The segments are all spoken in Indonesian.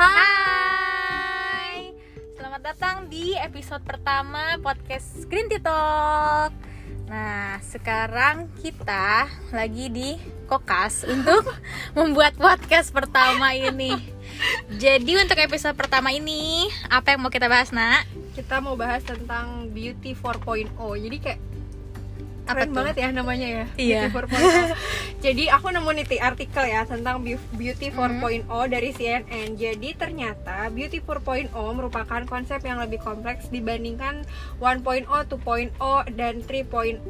Hai. Selamat datang di episode pertama podcast Green Tea Talk. Nah, sekarang kita lagi di Kokas untuk membuat podcast pertama ini. Jadi untuk episode pertama ini, apa yang mau kita bahas, Nak? kita mau bahas tentang beauty 4.0 jadi kayak Apa keren tuh? banget ya namanya ya Iya. beauty 4.0 jadi aku nemu nih artikel ya tentang beau- beauty Hmm. 4.0 dari CNN jadi ternyata beauty 4.0 merupakan konsep yang lebih kompleks dibandingkan 1.0 2.0 dan 3.0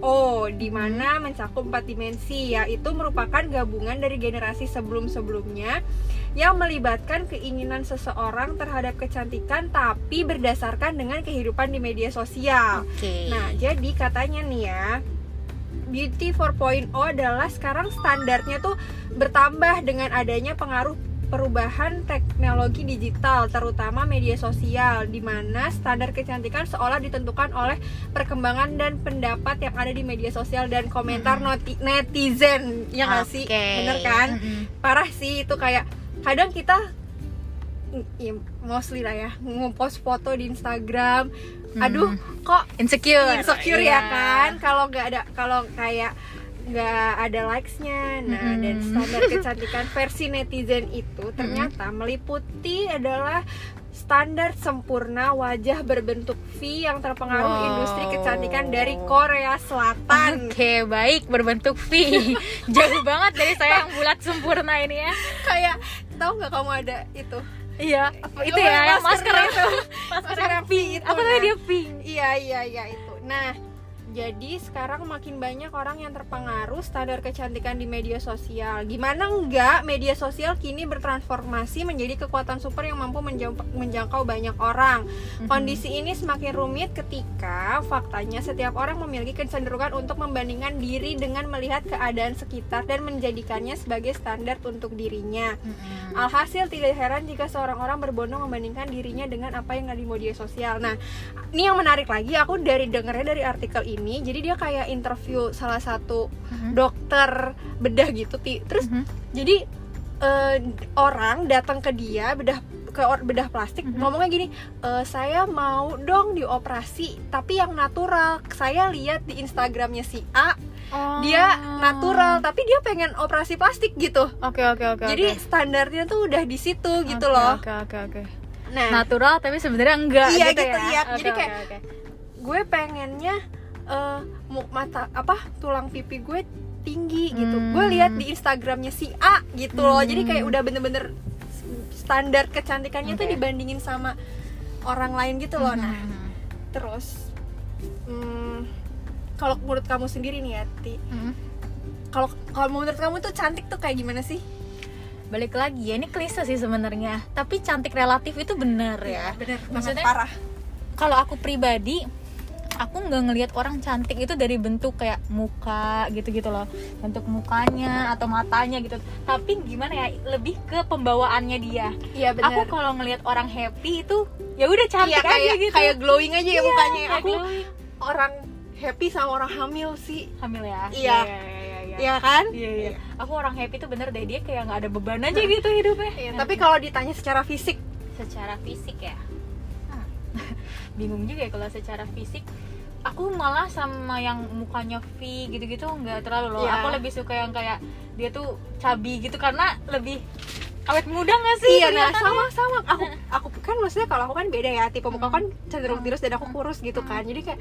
di mana mencakup empat dimensi yaitu merupakan gabungan dari generasi sebelum-sebelumnya yang melibatkan keinginan seseorang terhadap kecantikan tapi berdasarkan dengan kehidupan di media sosial. Oke. Nah, jadi katanya nih ya, Beauty 4.0 adalah sekarang standarnya tuh bertambah dengan adanya pengaruh perubahan teknologi digital terutama media sosial di mana standar kecantikan seolah ditentukan oleh perkembangan dan pendapat yang ada di media sosial dan komentar noti- netizen ya nggak sih Oke. bener kan Mm-mm. parah sih itu kayak kadang kita ya, mostly lah ya ngepost foto di Instagram aduh kok Insecure. insecure Iya. ya kan kalau nggak ada kalau kayak nggak ada likesnya nah Mm-mm. dan standar kecantikan versi netizen itu ternyata meliputi adalah standar sempurna wajah berbentuk V yang terpengaruh Wow. industri kecantikan dari Korea Selatan Oke, baik berbentuk V. Jauh banget dari saya yang bulat sempurna ini ya. kayak tahu nggak kamu ada itu Iya, apa itu Oh, ya, yang masker masker itu. itu. Masker Masker yang pink. itu, Apa namanya nah. dia pink? Iya iya iya itu. Nah, jadi sekarang makin banyak orang yang terpengaruh standar kecantikan di media sosial. Gimana enggak media sosial kini bertransformasi menjadi kekuatan super yang mampu menjangkau, banyak orang. Kondisi ini semakin rumit ketika faktanya setiap orang memiliki kecenderungan untuk membandingkan diri dengan melihat keadaan sekitar dan menjadikannya sebagai standar untuk dirinya. Alhasil tidak heran jika seorang orang berbondong membandingkan dirinya dengan apa yang ada di media sosial. Nah, ini yang menarik lagi, aku dari dengarnya dari artikel ini, jadi dia kayak interview salah satu Mhm. dokter bedah gitu, Ti. Terus Mhm. jadi eh, orang datang ke dia bedah ke bedah plastik Mhm. ngomongnya gini "Eh, saya mau dong dioperasi tapi yang natural saya lihat di instagramnya si A Oh. dia natural tapi dia pengen operasi plastik gitu Oke oke oke. jadi oke. standarnya tuh udah di situ gitu Oke, loh. Oke oke oke. Nah, Natural tapi sebenarnya enggak Iya, gitu, gitu, ya. iya. Oke, Jadi kayak- oke. gue pengennya mu- mata apa tulang pipi gue tinggi gitu. Hmm. Gue lihat di Instagramnya si A gitu loh. Jadi kayak Hmm. udah bener-bener standar kecantikannya tuh Oke. dibandingin sama orang lain gitu loh. Nah, Mhm. terus hmm, kalau menurut kamu sendiri nih ya, Ti, Mhm. kalau kalau menurut kamu tuh cantik tuh kayak gimana sih? Balik lagi ya, ini klise sih sebenarnya. Tapi cantik relatif itu benar ya. bener Maksudnya- banget parah. Kalau aku pribadi, aku nggak ngelihat orang cantik itu dari bentuk kayak muka gitu-gitu loh, bentuk mukanya atau matanya gitu. Tapi gimana ya, lebih ke pembawaannya dia. Iya Aku kalau ngelihat orang happy itu ya udah cantik Iya, kayak, aja gitu. kayak glowing aja ya Iya, mukanya. Aku glowing. orang happy sama orang hamil sih hamil ya. Iya. Iya, iya, iya. Iya kan? Iya, iya. Aku orang happy tuh bener deh dia kayak nggak ada beban aja gitu hidupnya. Iya, tapi kalau ditanya secara fisik secara fisik ya Hmm. bingung juga ya kalau secara fisik aku malah sama yang mukanya V gitu-gitu nggak terlalu loh Iya. aku lebih suka yang kayak dia tuh cabi gitu karena lebih awet muda nggak sih iya nah sama sama aku aku kan maksudnya kalau aku kan beda ya tipe muka kan cenderung tirus dan aku kurus gitu kan jadi kayak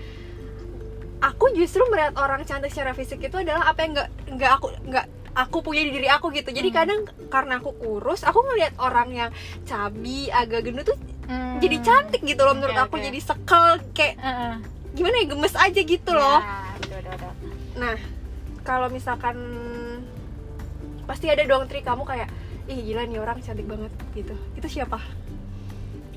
aku justru melihat orang cantik secara fisik itu adalah apa yang nggak nggak aku nggak aku punya di diri aku gitu jadi Hmm. kadang karena aku kurus aku ngelihat orang yang cabi agak gendut tuh Hmm. jadi cantik gitu loh menurut Oke, aku oke. jadi sekel kayak Heeh. Gimana ya gemes aja gitu loh Ya, betul, betul, betul. Nah, kalau misalkan pasti ada dong trik kamu kayak ih gila nih orang cantik banget gitu. Itu siapa?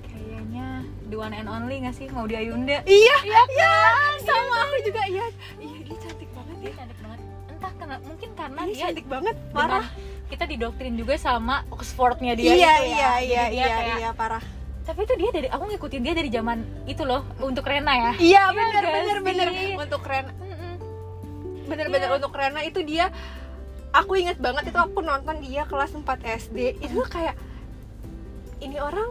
kayaknya the one and only nggak sih mau Ayunda Iya, iya, sama aku juga iya. Iya, dia cantik banget dia ya. cantik banget entah karena mungkin karena Dia dia cantik banget, parah. kita didoktrin juga sama Oxfordnya dia Iya, itu ya iya, iya, Jadi dia iya, kayak- iya, parah. Tapi itu dia dari aku ngikutin dia dari zaman itu loh untuk Rena ya Iya, bener, bener, sih? bener. Untuk Rena, Mm-mm. bener-bener Iya. untuk Rena itu dia aku inget banget itu aku nonton dia kelas 4 SD itu kayak ini orang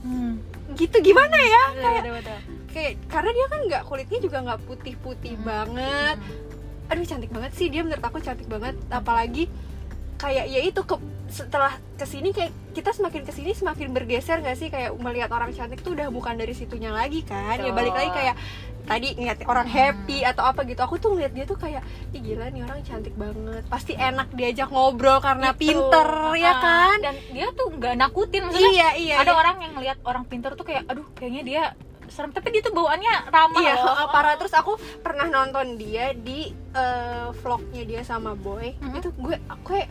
hmm. gitu gimana ya Betul, kayak betul, betul. kayak karena dia kan nggak kulitnya juga nggak putih-putih Hmm. banget Hmm. aduh cantik banget sih dia menurut aku cantik banget apalagi kayak ya itu ke setelah ke sini kayak kita semakin ke sini semakin bergeser gak sih kayak melihat orang cantik tuh udah bukan dari situnya lagi kan ya balik lagi kayak tadi ngeliat orang Hmm. happy atau apa gitu aku tuh ngeliat dia tuh kayak ih gila nih orang cantik banget pasti enak diajak ngobrol karena Itu. pinter ya Ah, kan dan dia tuh nggak nakutin maksudnya iya iya ada iya. orang yang ngelihat orang pintar tuh kayak aduh kayaknya dia serem tapi dia tuh bawaannya ramah Iya, loh parah terus aku pernah nonton dia di eh, vlognya dia sama Boy. Mhm. Itu gue aku kayak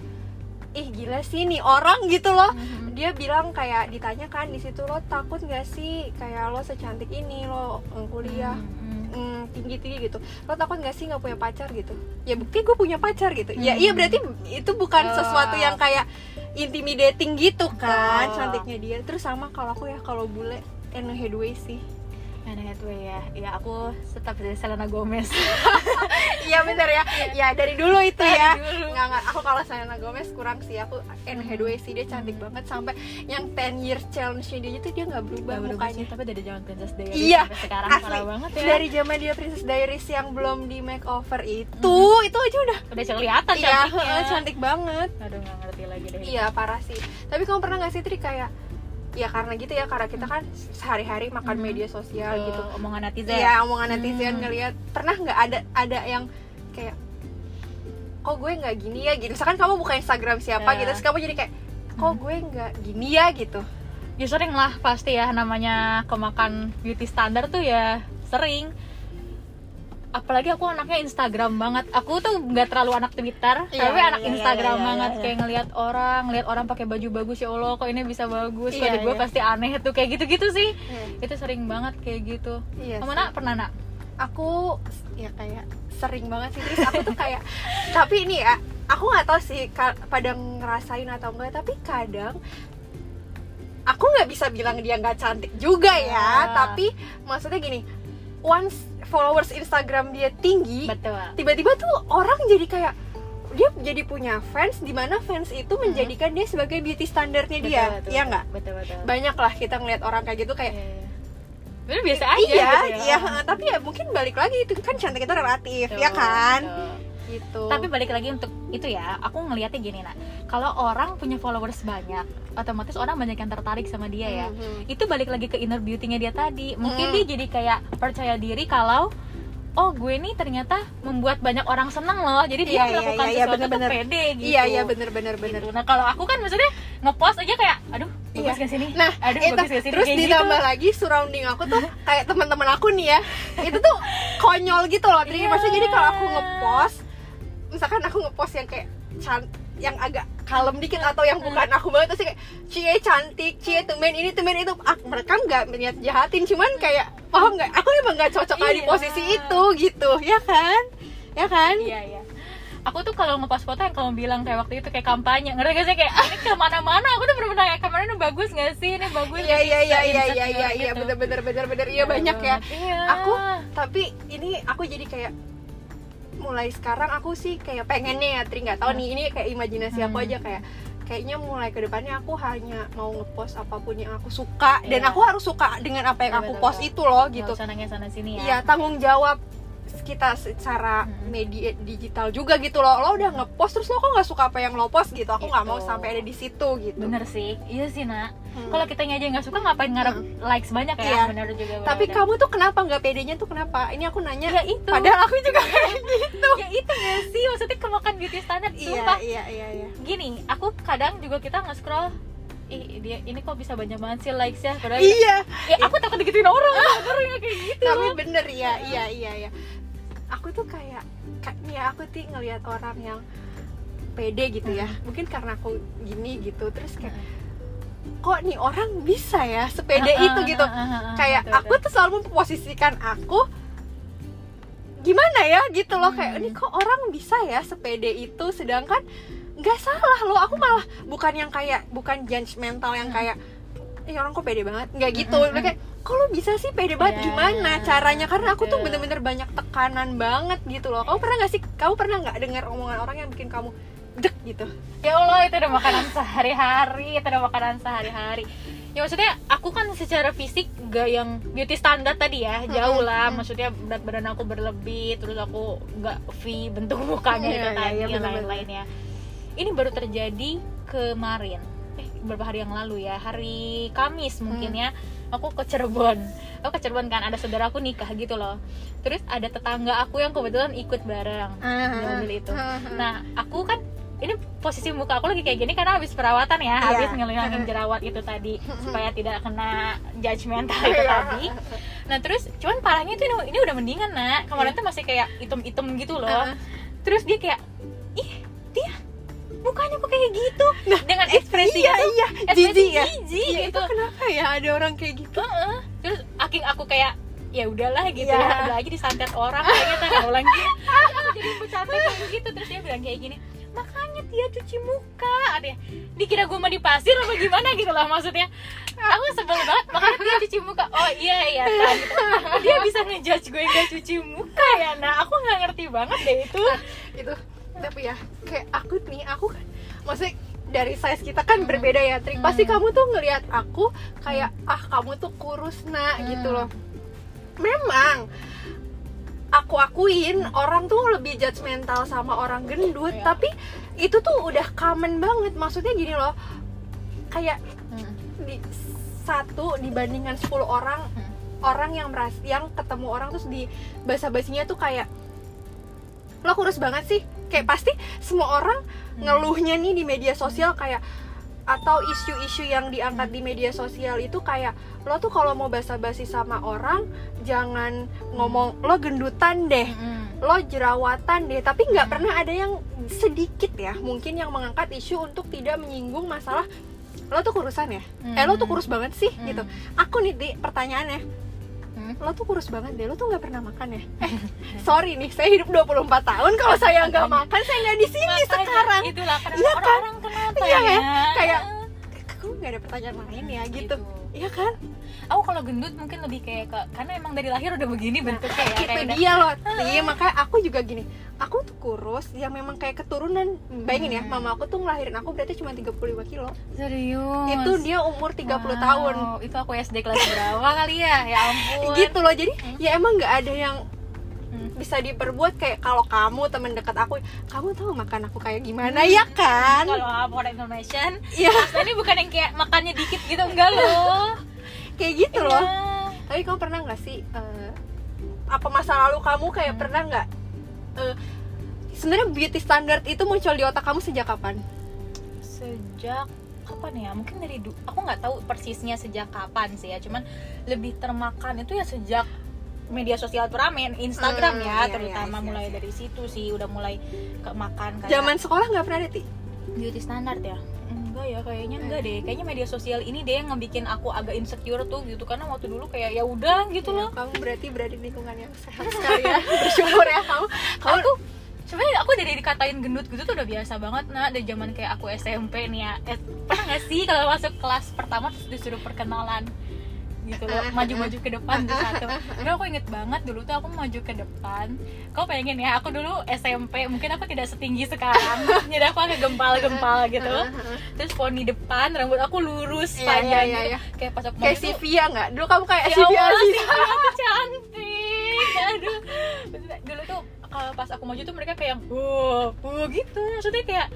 ih gila sih nih orang gitu loh. Mhm. Dia bilang kayak ditanya kan di situ lo takut gak sih kayak lo secantik ini lo eh, kuliah Mhm. tinggi tinggi gitu lo takut gak sih nggak punya pacar gitu ya bukti gue punya pacar gitu ya Hmm. iya berarti itu bukan Oh. sesuatu yang kayak intimidating gitu kan Betul. cantiknya dia terus sama kalau aku ya kalau bule Anne Hathaway sih Anne Hathaway ya ya aku tetap dari Selena Gomez iya bener ya. Ya dari dulu itu ya. dulu. nggak nggak. Aku kalau Selena Gomez kurang sih. Aku Anne Hathaway sih dia cantik banget. Sampai yang 10 years challenge dia itu dia nggak berubah Gak berubah mukanya. sih, tapi dari zaman Princess Diaries Iya, sampai sekarang asli. parah banget ya. Dari zaman dia Princess Diaries yang belum di makeover itu itu aja udah udah kelihatan iya cantiknya. cantik banget. Aduh nggak ngerti lagi deh. Iya parah sih. Tapi kamu pernah nggak sih Tri kayak ya karena gitu ya karena kita kan sehari-hari makan Mhm. media sosial Tuh, gitu omongan netizen Iya omongan netizen Hmm. ngelihat pernah nggak ada ada yang kayak kok gue nggak gini ya gitu misalkan kamu buka Instagram siapa Ya. gitu terus kamu jadi kayak kok Hmm. gue nggak gini ya gitu ya sering lah pasti ya namanya kemakan beauty standar tuh ya sering apalagi aku anaknya Instagram banget. Aku tuh nggak terlalu anak Twitter Iya, tapi anak iya, iya, Instagram iya, iya, banget. iya. kayak ngelihat orang ngelihat orang pakai baju bagus ya Allah kok ini bisa bagus? Iya, di gue iya. pasti aneh tuh. Kayak gitu-gitu sih. Iya. itu sering banget kayak gitu. Iya kamu nak pernah nak? Aku ya kayak sering banget sih. Terus aku tuh kayak tapi ini ya aku nggak tahu sih pada ngerasain atau enggak tapi kadang aku nggak bisa bilang dia nggak cantik juga ya. Ah. tapi maksudnya gini once followers Instagram dia tinggi tiba-tiba tuh orang jadi kayak dia jadi punya fans di mana fans itu menjadikan dia sebagai beauty standarnya dia Betul, ya nggak? Betul betul. Banyak lah kita ngeliat orang kayak gitu kayak Iya, iya. Bener biasa aja iya gitu iya tapi ya mungkin balik lagi itu kan cantik itu relatif ya Betul, kan? betul. Gitu Tapi balik lagi untuk itu ya, aku ngelihatnya gini nak, kalau orang punya followers banyak, otomatis orang banyak yang tertarik sama dia ya. Mhm. Itu balik lagi ke inner beauty-nya dia tadi. Mungkin Mm. dia jadi kayak percaya diri kalau oh gue nih ternyata membuat banyak orang seneng loh. Jadi dia Iya, iya, melakukan iya, iya, sesuatu tuh bener-bener. pede gitu. iya iya bener bener bener Gitu. Nah kalau aku kan maksudnya ngepost aja kayak, aduh bagus Iya. gak sini? nah aduh itu bagus sini? terus Kayak gitu. ditambah lagi surrounding aku tuh kayak teman-teman aku nih ya itu tuh konyol gitu loh Tri. Iya. maksudnya jadi kalau aku ngepost misalkan aku ngepost yang kayak can yang agak kalem dikit atau yang bukan aku banget terus kayak cie cantik cie temen ini temen itu ah, mereka nggak niat jahatin cuman kayak paham nggak aku emang nggak cocok ada di Iya. posisi itu gitu ya kan ya kan Iya iya. Aku tuh kalau ngepost foto yang kamu bilang kayak waktu itu kayak kampanye, ngerti gak sih kayak "Ah, ini ke mana-mana? Aku tuh bener-bener kayak kamera ini bagus gak sih? Ini bagus. iya sih?" iya iya iya iya iya iya gitu. bener bener bener bener iya banyak ya Iya. Aku tapi ini aku jadi kayak mulai sekarang aku sih kayak pengennya ya Tri nggak tahu nih ini kayak imajinasi aku Hmm. aja kayak kayaknya mulai ke depannya aku hanya mau ngepost apa pun yang aku suka dan Iya. aku harus suka dengan apa yang Iya, aku betul, post betul. itu loh gitu usah nanya sana sini ya. Iya tanggung jawab kita secara Hmm. media digital juga gitu loh lo udah ngepost terus lo kok nggak suka apa yang lo post gitu aku nggak mau Gitu. sampai ada di situ gitu Bener sih, iya sih nak. Hmm. Kalau kita aja nggak suka ngapain ngarep likes banyak ya? Iya. Bener juga. bener, tapi bener. kamu tuh kenapa nggak pedenya tuh kenapa ini aku nanya ya itu. padahal aku juga kayak gitu ya itu gak sih? Maksudnya kemakan beauty standar. iya Sumpah. iya iya iya Gini, aku kadang juga kita nge-scroll Ih, dia ini kok bisa banyak banget sih likes ya padahal iya ya aku takut digituin orang orang yang kayak gitu tapi bener ya iya iya iya aku tuh kayak kayak ya aku tuh ngelihat orang yang pede gitu ya mungkin karena aku gini gitu terus kayak kok nih orang bisa ya sepede itu? gitu. kayak aku tuh selalu memposisikan aku gimana ya? gitu loh kayak Hmm. ini kok orang bisa ya sepede itu? Sedangkan nggak salah loh aku malah bukan yang kayak bukan judgmental yang kayak ini orang kok pede banget. Nggak gitu. Hmm, hmm, kayak kok lo bisa sih pede banget? Iya, gimana caranya? Karena aku tuh bener-bener banyak tekanan banget gitu loh. Kamu pernah nggak sih kamu pernah nggak dengar omongan orang yang bikin kamu dek gitu. Ya Allah itu udah makanan sehari-hari itu udah makanan sehari-hari. Ya ya maksudnya aku kan secara fisik gak yang beauty standar tadi ya jauh lah. maksudnya berat badan aku berlebih terus aku gak V bentuk mukanya Iya, itu iya, tadi iya, yang bener-bener. lain-lain ya ini baru terjadi kemarin. Eh beberapa hari yang lalu ya hari Kamis mungkin Hmm. ya. Aku ke Cirebon. Aku ke Cirebon kan ada saudara aku nikah gitu loh. Terus ada tetangga aku yang kebetulan ikut bareng di mobil itu. nah aku kan ini posisi muka aku lagi kayak gini karena habis perawatan ya Iya. habis ngilangin jerawat itu tadi supaya tidak kena judgmental itu Iya. tadi. Nah terus cuman parahnya itu ini, ini udah mendingan nak. Kemarin tuh masih kayak item-item gitu loh. Heeh. terus dia kayak ih dia mukanya kok kayak gitu? Dengan ekspresi iya iya ekspresi jijik ya. jijik Iya, gitu. itu kenapa ya ada orang kayak gitu? Heeh. terus aking aku kayak ya udahlah gitu Iya. ya. Udah aja disantet orang kayaknya tak ulang gitu. Aku jadi bercanda kayak gitu. Terus dia bilang kayak gini makanya dia cuci muka. Ada dikira gue mau di pasir apa gimana gitu lah maksudnya. Aku sebel banget makanya dia cuci muka. Oh iya iya kan gitu. dia bisa ngejudge gue gak cuci muka ya nah aku nggak ngerti banget deh itu. Itu. Tapi ya kayak aku nih aku kan maksudnya dari size kita kan berbeda ya Trik pasti Hmm. kamu tuh ngelihat aku kayak ah kamu tuh kurus nak Hmm. gitu loh. Memang aku akuin orang tuh lebih judgmental sama orang gendut Iya. tapi itu tuh udah common banget maksudnya gini loh kayak Hmm. di satu dibandingkan 10 orang Hmm. orang yang meras yang ketemu orang terus di basa basinya tuh kayak lo kurus banget sih kayak pasti semua orang ngeluhnya nih di media sosial kayak atau isu-isu yang diangkat di media sosial itu kayak lo tuh kalau mau basa-basi sama orang jangan ngomong lo gendutan deh lo jerawatan deh. Tapi nggak pernah ada yang sedikit ya mungkin yang mengangkat isu untuk tidak menyinggung masalah lo tuh kurusan ya? Eh lo tuh kurus banget sih gitu. Aku nih di pertanyaannya Hmm. lo tuh kurus banget deh lo tuh nggak pernah makan ya? Eh sorry nih saya hidup 24 tahun kalau saya nggak makan saya nggak di sini sekarang. itulah kenapa Iya kan? orang-orang kenapa Iya ya? Kan? Kayak- kamu nggak ada pertanyaan lain ya? Gitu. Iya kan aku kalau gendut mungkin lebih kayak ke, karena emang dari lahir udah begini bentuknya ya itu kayak dia loh. Iya makanya aku juga gini. Aku tuh kurus yang memang kayak keturunan bayangin ya Hmm. mama aku tuh ngelahirin aku berarti cuma 35 kilo. Serius? Itu dia umur 30 tahun Wow, itu aku SD kelas berapa kali ya? Ya ampun. Gitu loh jadi Hmm. ya emang nggak ada yang Hmm. bisa diperbuat kayak kalau kamu teman dekat aku kamu tahu makan aku kayak gimana ya kan? Kalau for information Iya. Asli ini bukan yang kayak makannya dikit gitu enggak loh kayak gitu loh. Iya. tapi kamu pernah nggak sih eh, apa masa lalu kamu kayak Hmm. pernah nggak eh, sebenarnya beauty standard itu muncul di otak kamu sejak kapan? Sejak kapan ya? Mungkin dari aku nggak tahu persisnya sejak kapan sih ya. Cuman lebih termakan itu ya sejak media sosial tuh rame Instagram Hmm, ya iya, terutama iya, iya, mulai iya. dari situ sih. Udah mulai kemakan kayak zaman sekolah nggak pernah ada ti beauty standard ya enggak ya kayaknya enggak deh. Kayaknya media sosial ini deh yang ngebikin aku agak insecure tuh gitu. Karena waktu dulu kayak ya udah gitu loh. kamu berarti berada di lingkungan yang sehat sekali ya. Bersyukur ya kamu. Kamu aku sebenarnya aku dari dikatain gendut gitu tuh udah biasa banget nah dari zaman kayak aku SMP nih ya. Eh, pernah nggak sih kalau masuk kelas pertama terus disuruh perkenalan gitu loh maju-maju ke depan tuh satu. Karena aku inget banget dulu tuh aku maju ke depan. Kau pengen ya aku dulu SMP mungkin aku tidak setinggi sekarang. Jadi aku agak gempal-gempal gitu. Terus poni depan rambut aku lurus Iya, panjang iya, iya, gitu. iya. kayak pas aku kayak maju si tuh, Via nggak? Dulu kamu kayak ya si Via Allah, sih si Via tuh cantik. Aduh. Dulu tuh kalau pas aku maju tuh mereka kayak wow, wow gitu. Maksudnya kayak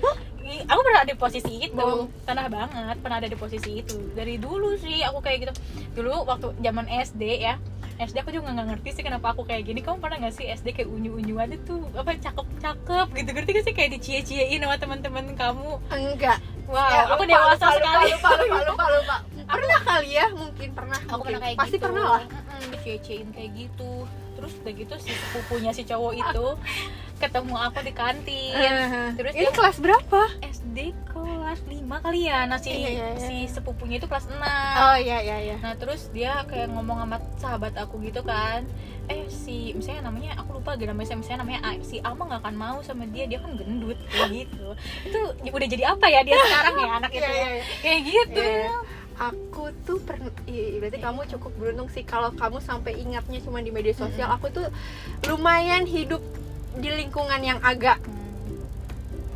aku pernah ada di posisi itu. Wow. tanah banget pernah ada di posisi itu. Dari dulu sih aku kayak gitu. Dulu waktu zaman SD ya. SD aku juga nggak ngerti sih kenapa aku kayak gini. Kamu pernah nggak sih SD kayak unyu-unyuan itu? Apa cakep-cakep gitu. Ngerti gak sih? Kayak dicie-ciein sama teman-teman kamu. Enggak. Wow Ya, aku lupa, dewasa lupa, sekali. lupa lupa lupa lupa. Pernah kali ya? Mungkin pernah aku mungkin. pernah kayak pasti gitu. pernah lah. Mm-mm, dicuecein kayak gitu. Terus udah gitu si sepupunya si cowok itu ketemu aku di kantin. Terus ini dia kelas berapa? SD kelas 5 kali ya nah si, Iya, iya, iya. si sepupunya itu kelas 6 oh iya iya iya. Nah terus dia kayak ngomong sama sahabat aku gitu kan. Eh si misalnya namanya aku lupa gitu namanya misalnya namanya A, si Alma nggak akan mau sama dia dia kan gendut kayak gitu. Itu udah jadi apa ya dia sekarang ya anak itu Iya, iya, iya. kayak gitu. Iya, iya. aku tuh pernah iya berarti Iya. kamu cukup beruntung sih kalau kamu sampai ingatnya cuma di media sosial. Aku tuh lumayan hidup di lingkungan yang agak Hmm.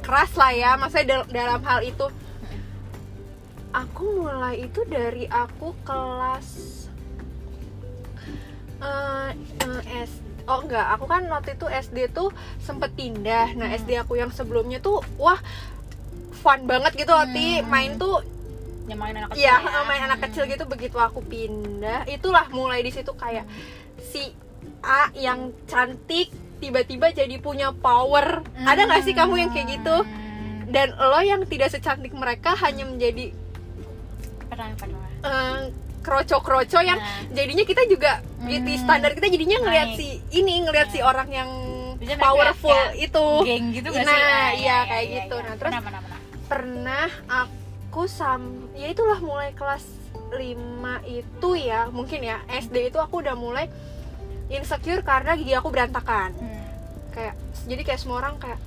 keras lah ya maksudnya dal- dalam hal itu aku mulai itu dari aku kelas eh eh, S oh enggak aku kan waktu itu SD tuh sempet pindah nah Hmm. SD aku yang sebelumnya tuh wah fun banget gitu Oti Hmm. main tuh Ya main anak kecil ya ya. main anak kecil gitu begitu aku pindah itulah mulai di situ kayak si A yang cantik tiba-tiba jadi punya power ada nggak sih kamu yang kayak gitu Hmm. dan lo yang tidak secantik mereka hanya menjadi pernah pernah eh, kroco-kroco yang Nah. jadinya kita juga beauty Hmm. standar kita jadinya ngelihat Naik. si ini ngelihat si Ya. orang yang Bisa powerful kayak itu geng gitu gak Nah, sih Ah, iya, kayak gitu. Nah, terus- pernah pernah pernah pernah aku sam ya itulah mulai kelas 5 itu ya mungkin ya SD itu aku udah mulai insecure karena gigi aku berantakan Hmm. kayak jadi kayak semua orang kayak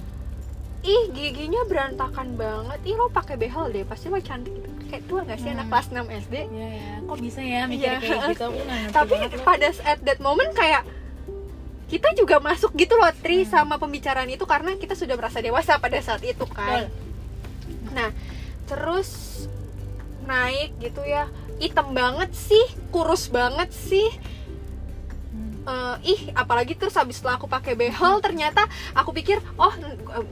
ih giginya berantakan banget ih lo pakai behel deh pasti lo cantik gitu kayak tua gak sih anak Hmm. kelas 6 SD Iya ya, kok bisa ya mikir Iya. kayak gitu? Tapi banget pada at that moment kayak kita juga masuk gitu loh tri Hmm. sama pembicaraan itu karena kita sudah merasa dewasa pada saat itu kan nah terus naik gitu ya hitam banget sih kurus banget sih Eh, ih apalagi terus habis setelah aku pakai behel ternyata aku pikir oh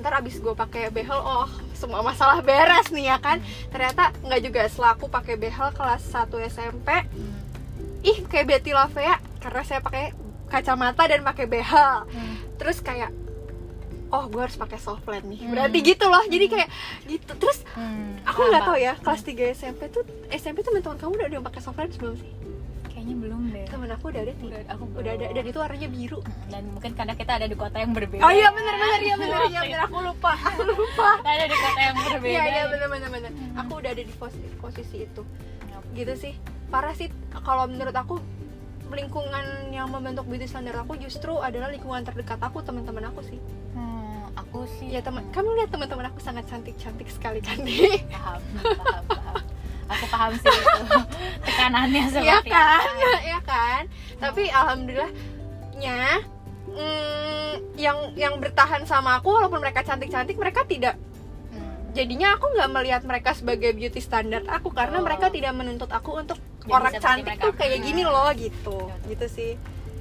ntar abis gue pakai behel oh semua masalah beres nih ya kan? Ternyata nggak juga. Setelah aku pakai behel kelas 1 SMP ih kayak Betty Lavea karena saya pakai kacamata dan pakai behel. Hmm. terus kayak oh gue harus pakai softland nih. Hmm. berarti gitu loh. Jadi kayak gitu. Terus Hmm. aku nggak tahu ya kelas 3 SMP tuh SMP teman-teman kamu udah yang pakai softland sebelum sih Kayaknya belum deh. temen aku udah ada nih Udah, aku udah ada dan itu warnanya biru dan mungkin karena kita ada di kota yang berbeda. oh iya benar benar iya benar iya Oke. benar aku lupa aku lupa Kita ada di kota yang berbeda. iya iya ya. benar benar benar Hmm. aku udah ada di posisi, posisi itu gitu sih parah sih kalau menurut aku lingkungan yang membentuk beauty standar aku justru adalah lingkungan terdekat aku teman-teman aku sih Hmm, aku sih ya teman kamu lihat teman-teman aku sangat cantik cantik sekali kan paham, paham, paham. Aku paham sih itu tekanannya seperti Iya kan apa. ya kan tapi alhamdulillahnya mm, yang yang bertahan sama aku walaupun mereka cantik cantik mereka tidak Hmm. jadinya aku nggak melihat mereka sebagai beauty standar aku karena Oh. mereka tidak menuntut aku untuk Jadi orang cantik mereka. tuh kayak gini Hmm. loh gitu Betul. gitu sih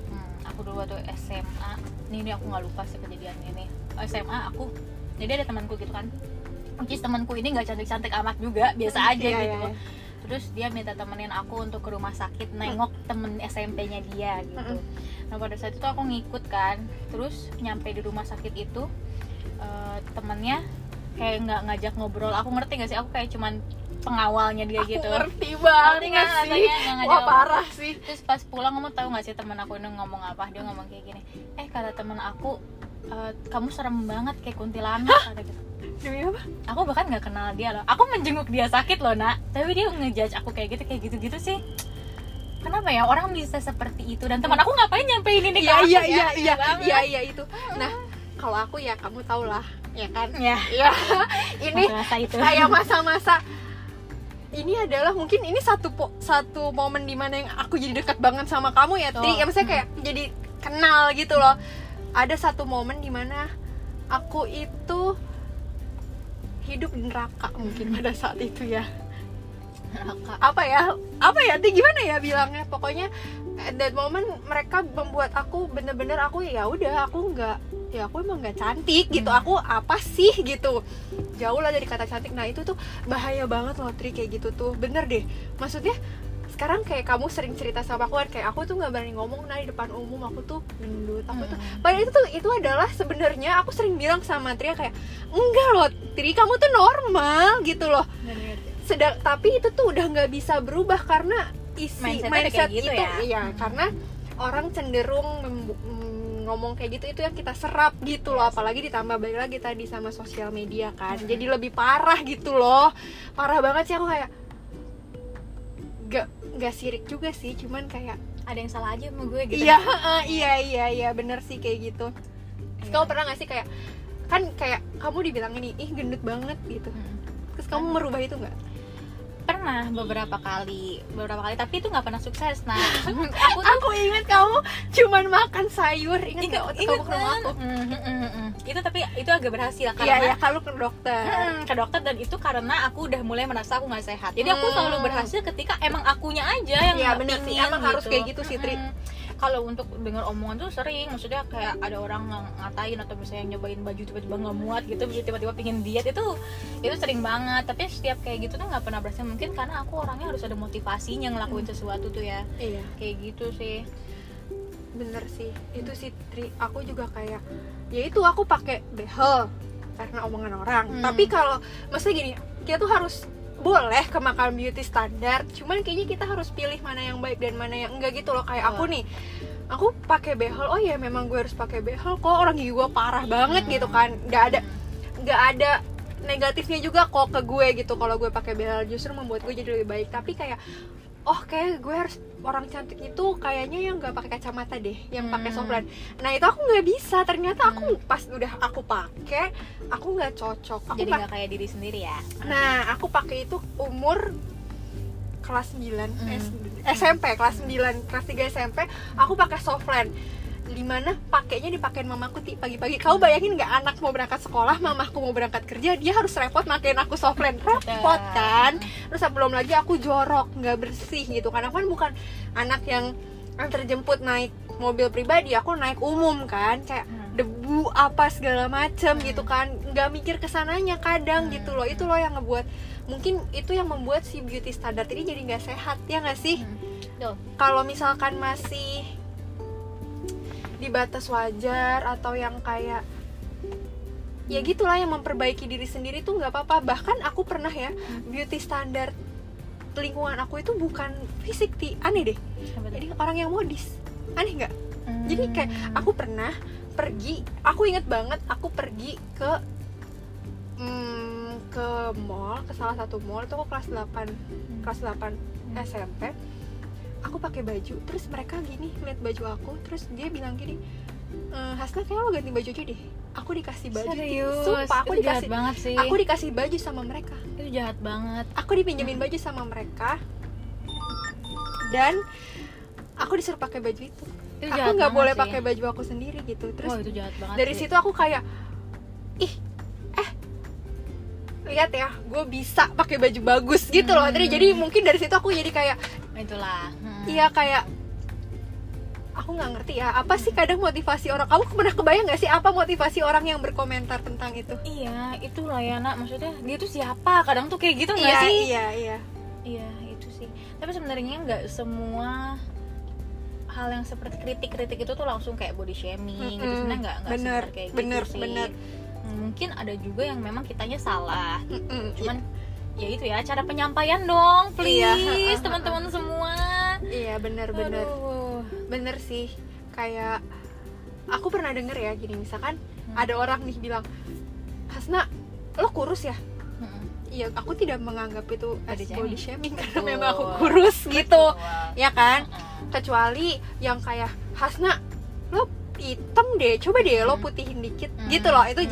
Hmm, aku dulu waktu SMA nih ini aku nggak lupa sih kejadian ini SMA aku jadi ada temanku gitu kan is temanku ini nggak cantik-cantik amat juga biasa aja Iya, gitu. iya, iya. terus dia minta temenin aku untuk ke rumah sakit nengok temen SMP-nya dia gitu. Mm-mm. nah pada saat itu aku ngikut kan terus nyampe di rumah sakit itu eh, temennya kayak nggak ngajak ngobrol. Aku ngerti gak sih? Aku kayak cuman pengawalnya dia gitu. aku ngerti Ngerti banget nggak sih? rasanya nggak ngajak wah parah sih. Terus pas pulang kamu tahu nggak sih temen aku ini ngomong apa? Dia ngomong kayak gini eh kata temen aku "Eh, kamu serem banget kayak kuntilanak kata gitu demi apa? Aku bahkan nggak kenal dia loh. Aku menjenguk dia sakit loh nak. Tapi dia ngejudge aku kayak gitu kayak gitu gitu sih. Kenapa ya? Orang bisa seperti itu. Dan teman aku ngapain nyampein ini ke iya aku iya ya? iya iya iya iya itu. Nah kalau aku ya kamu tau lah ya kan? Ya. Ya ini masa itu. kayak masa-masa. Ini adalah mungkin ini satu po- satu momen di mana yang aku jadi dekat banget sama kamu ya Tri. Oh. ya maksudnya kayak jadi kenal gitu loh. Ada satu momen di mana aku itu hidup di neraka mungkin pada saat itu ya. Neraka. apa ya? Apa ya? Ti gimana ya bilangnya? Pokoknya at that moment mereka membuat aku bener-bener aku ya udah aku nggak ya aku emang nggak cantik gitu. Hmm. aku apa sih gitu? Jauh lah dari kata cantik. Nah itu tuh bahaya banget loh Tri kayak gitu tuh. Bener deh. Maksudnya sekarang kayak kamu sering cerita sama aku kan kayak aku tuh nggak berani ngomong nah di depan umum aku tuh gendut aku tuh Hmm. Padahal itu tuh itu adalah sebenarnya aku sering bilang sama Tria kayak enggak loh Tri kamu tuh normal gitu loh. Sedang tapi itu tuh udah nggak bisa berubah karena isi Mindsetnya mindset, kayak gitu itu. ya? iya Hmm. karena orang cenderung mm, ngomong kayak gitu itu yang kita serap gitu loh. Apalagi ditambah balik lagi tadi sama sosial media kan. Jadi lebih parah gitu loh. Parah banget sih aku kayak gak nggak sirik juga sih cuman kayak ada yang salah aja sama gue gitu. Iya iya iya iya bener sih kayak gitu. Terus Iya. kamu pernah gak sih kayak kan kayak kamu dibilang ini ih gendut banget gitu. Hmm. terus kamu merubah itu nggak pernah beberapa kali beberapa kali tapi itu nggak pernah sukses nah aku tuh aku ingat kamu cuman makan sayur ingat Ingat- nggak waktu ingat kamu ke rumah kan? aku Mm, mm, mm, mm. itu tapi itu agak berhasil iya karena ya kalau ke dokter Hmm, ke dokter dan itu karena aku udah mulai merasa aku nggak sehat jadi aku Hmm. selalu berhasil ketika emang akunya aja yang nggak bener sih. Emang harus kayak gitu sih, Tri. Kalau untuk dengar omongan tuh sering maksudnya kayak ada orang ng- ngatain atau misalnya nyobain baju tiba-tiba nggak muat gitu tiba-tiba pingin diet itu itu sering banget. Tapi setiap kayak gitu tuh nggak pernah berhasil. Mungkin karena aku orangnya harus ada motivasinya ngelakuin sesuatu tuh ya. Iya. Kayak gitu sih. Bener sih. Itu sih Tri aku juga kayak ya itu aku pakai behel karena omongan orang. Hmm. tapi kalau maksudnya gini kita tuh harus boleh kemakan beauty standar cuman kayaknya kita harus pilih mana yang baik dan mana yang enggak gitu loh kayak aku Betul. nih aku pakai behel oh ya memang gue harus pakai behel kok orang gigi gue parah banget Hmm. gitu kan nggak ada nggak ada negatifnya juga kok ke gue gitu kalau gue pakai behel justru membuat gue jadi lebih baik tapi kayak oh kayak gue harus orang cantik itu kayaknya yang nggak pakai kacamata deh yang pakai Hmm. softland nah itu aku nggak bisa. Ternyata aku pas udah aku pakai aku nggak cocok. Aku jadi nggak kayak diri sendiri ya? Nah aku pakai itu umur kelas 9 Hmm. SMP kelas 9 kelas 3 SMP aku pakai softland di mana pakainya dipakein mamaku ti- pagi-pagi. Kau bayangin nggak anak mau berangkat sekolah mamaku mau berangkat kerja dia harus repot makein aku softland repot kan? Terus belum lagi aku jorok nggak bersih gitu. Karena aku kan bukan anak yang antar jemput naik mobil pribadi aku naik umum kan. Kayak Hmm. debu apa segala macem Hmm. gitu kan. Nggak mikir ke sananya kadang Hmm. gitu loh. Itu loh yang ngebuat mungkin itu yang membuat si beauty standard ini jadi nggak sehat ya nggak sih? Hmm. Kalau misalkan masih di batas wajar atau yang kayak ya gitulah yang memperbaiki diri sendiri tuh nggak apa-apa. Bahkan aku pernah ya beauty standard lingkungan aku itu bukan fisik ti. Aneh deh. Jadi orang yang modis. Aneh nggak? Jadi kayak Hmm. aku pernah pergi aku inget banget aku pergi ke hmm, ke mall ke salah satu mall itu aku kelas 8 kelas 8 SMP aku pakai baju terus mereka gini lihat baju aku terus dia bilang gini e, Hasna kayak lo ganti baju aja deh aku dikasih baju Serius, sumpah aku itu jahat dikasih banget sih. aku dikasih baju sama mereka itu jahat banget. aku dipinjemin baju sama mereka dan aku disuruh pakai baju itu Itu aku nggak boleh sih. pakai baju aku sendiri gitu terus Wah, itu jahat banget. dari sih. situ aku kayak ih eh lihat ya gue bisa pakai baju bagus gitu loh Hmm. Jadi mungkin dari situ aku jadi kayak itulah. Hmm. iya kayak aku nggak ngerti ya apa sih kadang motivasi orang kamu pernah kebayang nggak sih apa motivasi orang yang berkomentar tentang itu Iya, itulah ya nak. Maksudnya dia tuh siapa? Kadang tuh kayak gitu nggak iya sih? iya iya Iya, itu sih. Tapi sebenarnya nggak semua hal yang seperti kritik-kritik itu tuh langsung kayak body shaming gitu. Mm-mm. Sebenarnya nggak nggak Bener, kayak bener, gitu sih. bener. Hmm, Mungkin ada juga yang memang kitanya salah. Mm-mm. Cuman ya itu ya cara penyampaian dong, Iya. please teman-teman semua. iya bener bener sih kayak aku pernah denger ya gini misalkan ada orang nih bilang Hasna lo kurus ya. Iya, aku tidak menganggap itu as Body shaming. karena Betul. memang aku kurus gitu, Betul. ya kan? Mm-mm. Kecuali yang kayak Hasna, lo hitam deh, coba deh lo Hmm. putihin dikit, Hmm. gitu loh. Itu Hmm.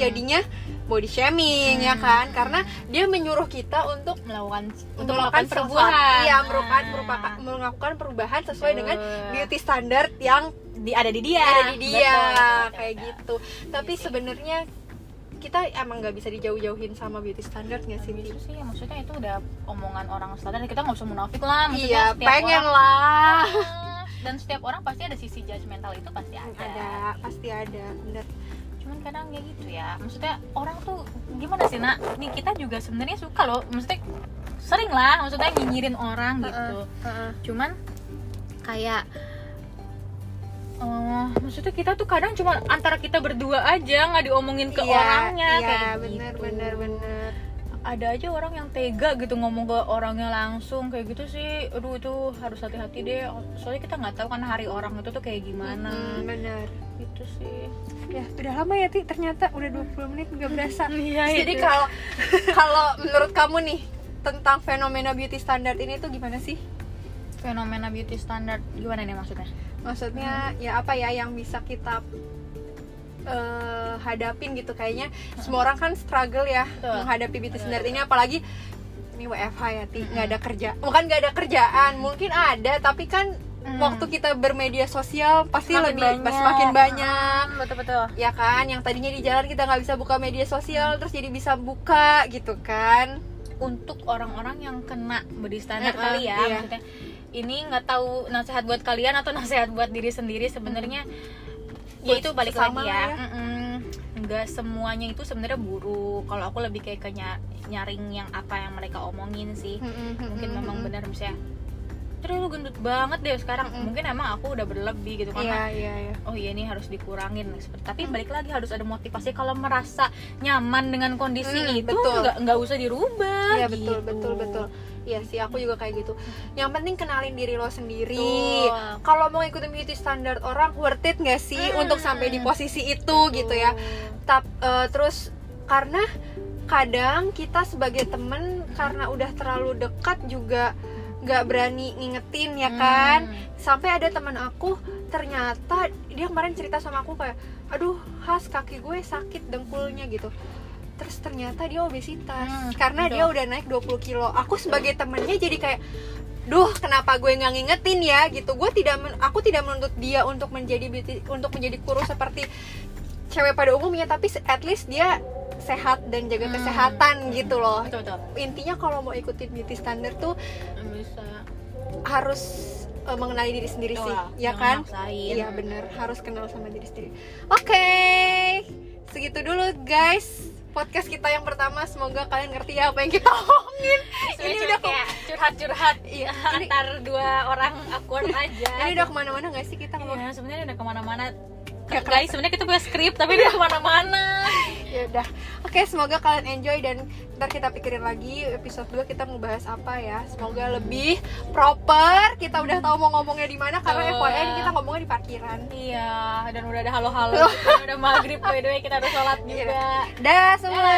Body shaming, ya Hmm. kan? Karena dia menyuruh kita untuk melakukan untuk melakukan perubahan. iya, melakukan Ah. merupakan melakukan perubahan sesuai Betul. dengan beauty standard yang di ada di dia. ada di dia, Betul, kayak betul. gitu. Tapi sebenarnya kita emang nggak bisa dijauh-jauhin sama beauty standard nggak sih? Itu sih maksudnya itu udah omongan orang standar kita nggak usah munafik lah maksudnya Iya, pengen orang, lah. dan setiap orang pasti ada sisi judgmental itu pasti ada, ada pasti ada bener cuman kadang ya gitu ya. Maksudnya orang tuh gimana sih nak? Nih kita juga sebenarnya suka loh. Maksudnya sering lah maksudnya nyinyirin orang gitu. cuman kayak eh, maksudnya kita tuh kadang cuma antara kita berdua aja nggak diomongin ke orangnya iya kayak bener gitu. bener bener ada aja orang yang tega gitu ngomong ke orangnya langsung kayak gitu sih. Aduh itu harus hati-hati deh. Soalnya kita nggak tahu kan hari orang itu tuh kayak gimana. Mm, bener gitu sih. Ya udah lama ya ti? Ternyata udah 20 menit nggak berasa. Iya, jadi itu. kalau kalau menurut kamu nih tentang fenomena beauty standard ini tuh gimana sih? Fenomena beauty standard gimana nih maksudnya? Maksudnya ya apa ya yang bisa kita eh, hadapin gitu kayaknya semua orang kan struggle ya Betul. menghadapi standard betul. ini apalagi ini WFH ya ti nggak ada kerja bukan nggak ada kerjaan mungkin ada tapi kan Mm. waktu kita bermedia sosial pasti Semakin lebih banyak. semakin banyak Mm, betul betul ya kan yang tadinya di jalan kita nggak bisa buka media sosial terus jadi bisa buka gitu kan untuk orang-orang yang kena body standar Mm-mm, kali ya iya. maksudnya ini nggak tahu nasihat buat kalian atau nasihat buat diri sendiri sebenarnya ya itu balik lagi ya, ya. Nggak semuanya itu sebenarnya buruk kalau aku lebih kayak ke ny- nyaring yang apa yang mereka omongin sih. Mungkin memang benar misalnya terus lu gendut banget deh sekarang Mm-mm. mungkin emang aku udah berlebih gitu karena iya iya oh iya ini harus dikurangin seperti tapi balik lagi harus ada motivasi kalau merasa nyaman dengan kondisi Hmm, itu betul. nggak nggak usah dirubah Iya betul gitu. betul betul. Iya sih aku juga kayak gitu. Yang penting kenalin diri lo sendiri. Betul. Kalau mau ikutin beauty standar orang worth it nggak sih Hmm. untuk sampai di posisi itu gitu ya. Tap, eh, terus karena kadang kita sebagai temen karena udah terlalu dekat juga nggak berani ngingetin ya kan. Hmm. Sampai ada teman aku ternyata dia kemarin cerita sama aku kayak, aduh khas kaki gue sakit dengkulnya gitu. Terus ternyata dia obesitas Hmm, karena betul. dia udah naik 20 kilo. Aku sebagai temennya jadi kayak duh kenapa gue nggak ngingetin ya gitu gue tidak men- aku tidak menuntut dia untuk menjadi untuk menjadi kurus seperti cewek pada umumnya tapi at least dia sehat dan jaga Hmm. kesehatan gitu loh. Betul betul. Intinya kalau mau ikutin beauty standard tuh bisa. harus eh, mengenali diri sendiri sih Wah, ya jangan kan? iya bener. Harus kenal sama diri sendiri. Oke segitu dulu guys podcast kita yang pertama. Semoga kalian ngerti ya apa yang kita omongin. Ini udah kayak curhat-curhat. Iya, antar dua orang awkward aja. ini udah ke mana-mana gak sih kita ngomong? Iya, sebenarnya udah ke mana-mana. Ya, guys sebenarnya kita punya skrip tapi udah ke mana-mana ya udah. Oke semoga kalian enjoy dan ntar kita pikirin lagi episode 2 kita mau bahas apa ya. Semoga lebih proper. Kita udah tahu mau ngomongnya di mana karena Betul. FYI kita ngomongnya di parkiran. Iya dan udah ada halo-halo. Udah maghrib by the way kita harus sholat juga. Dah semua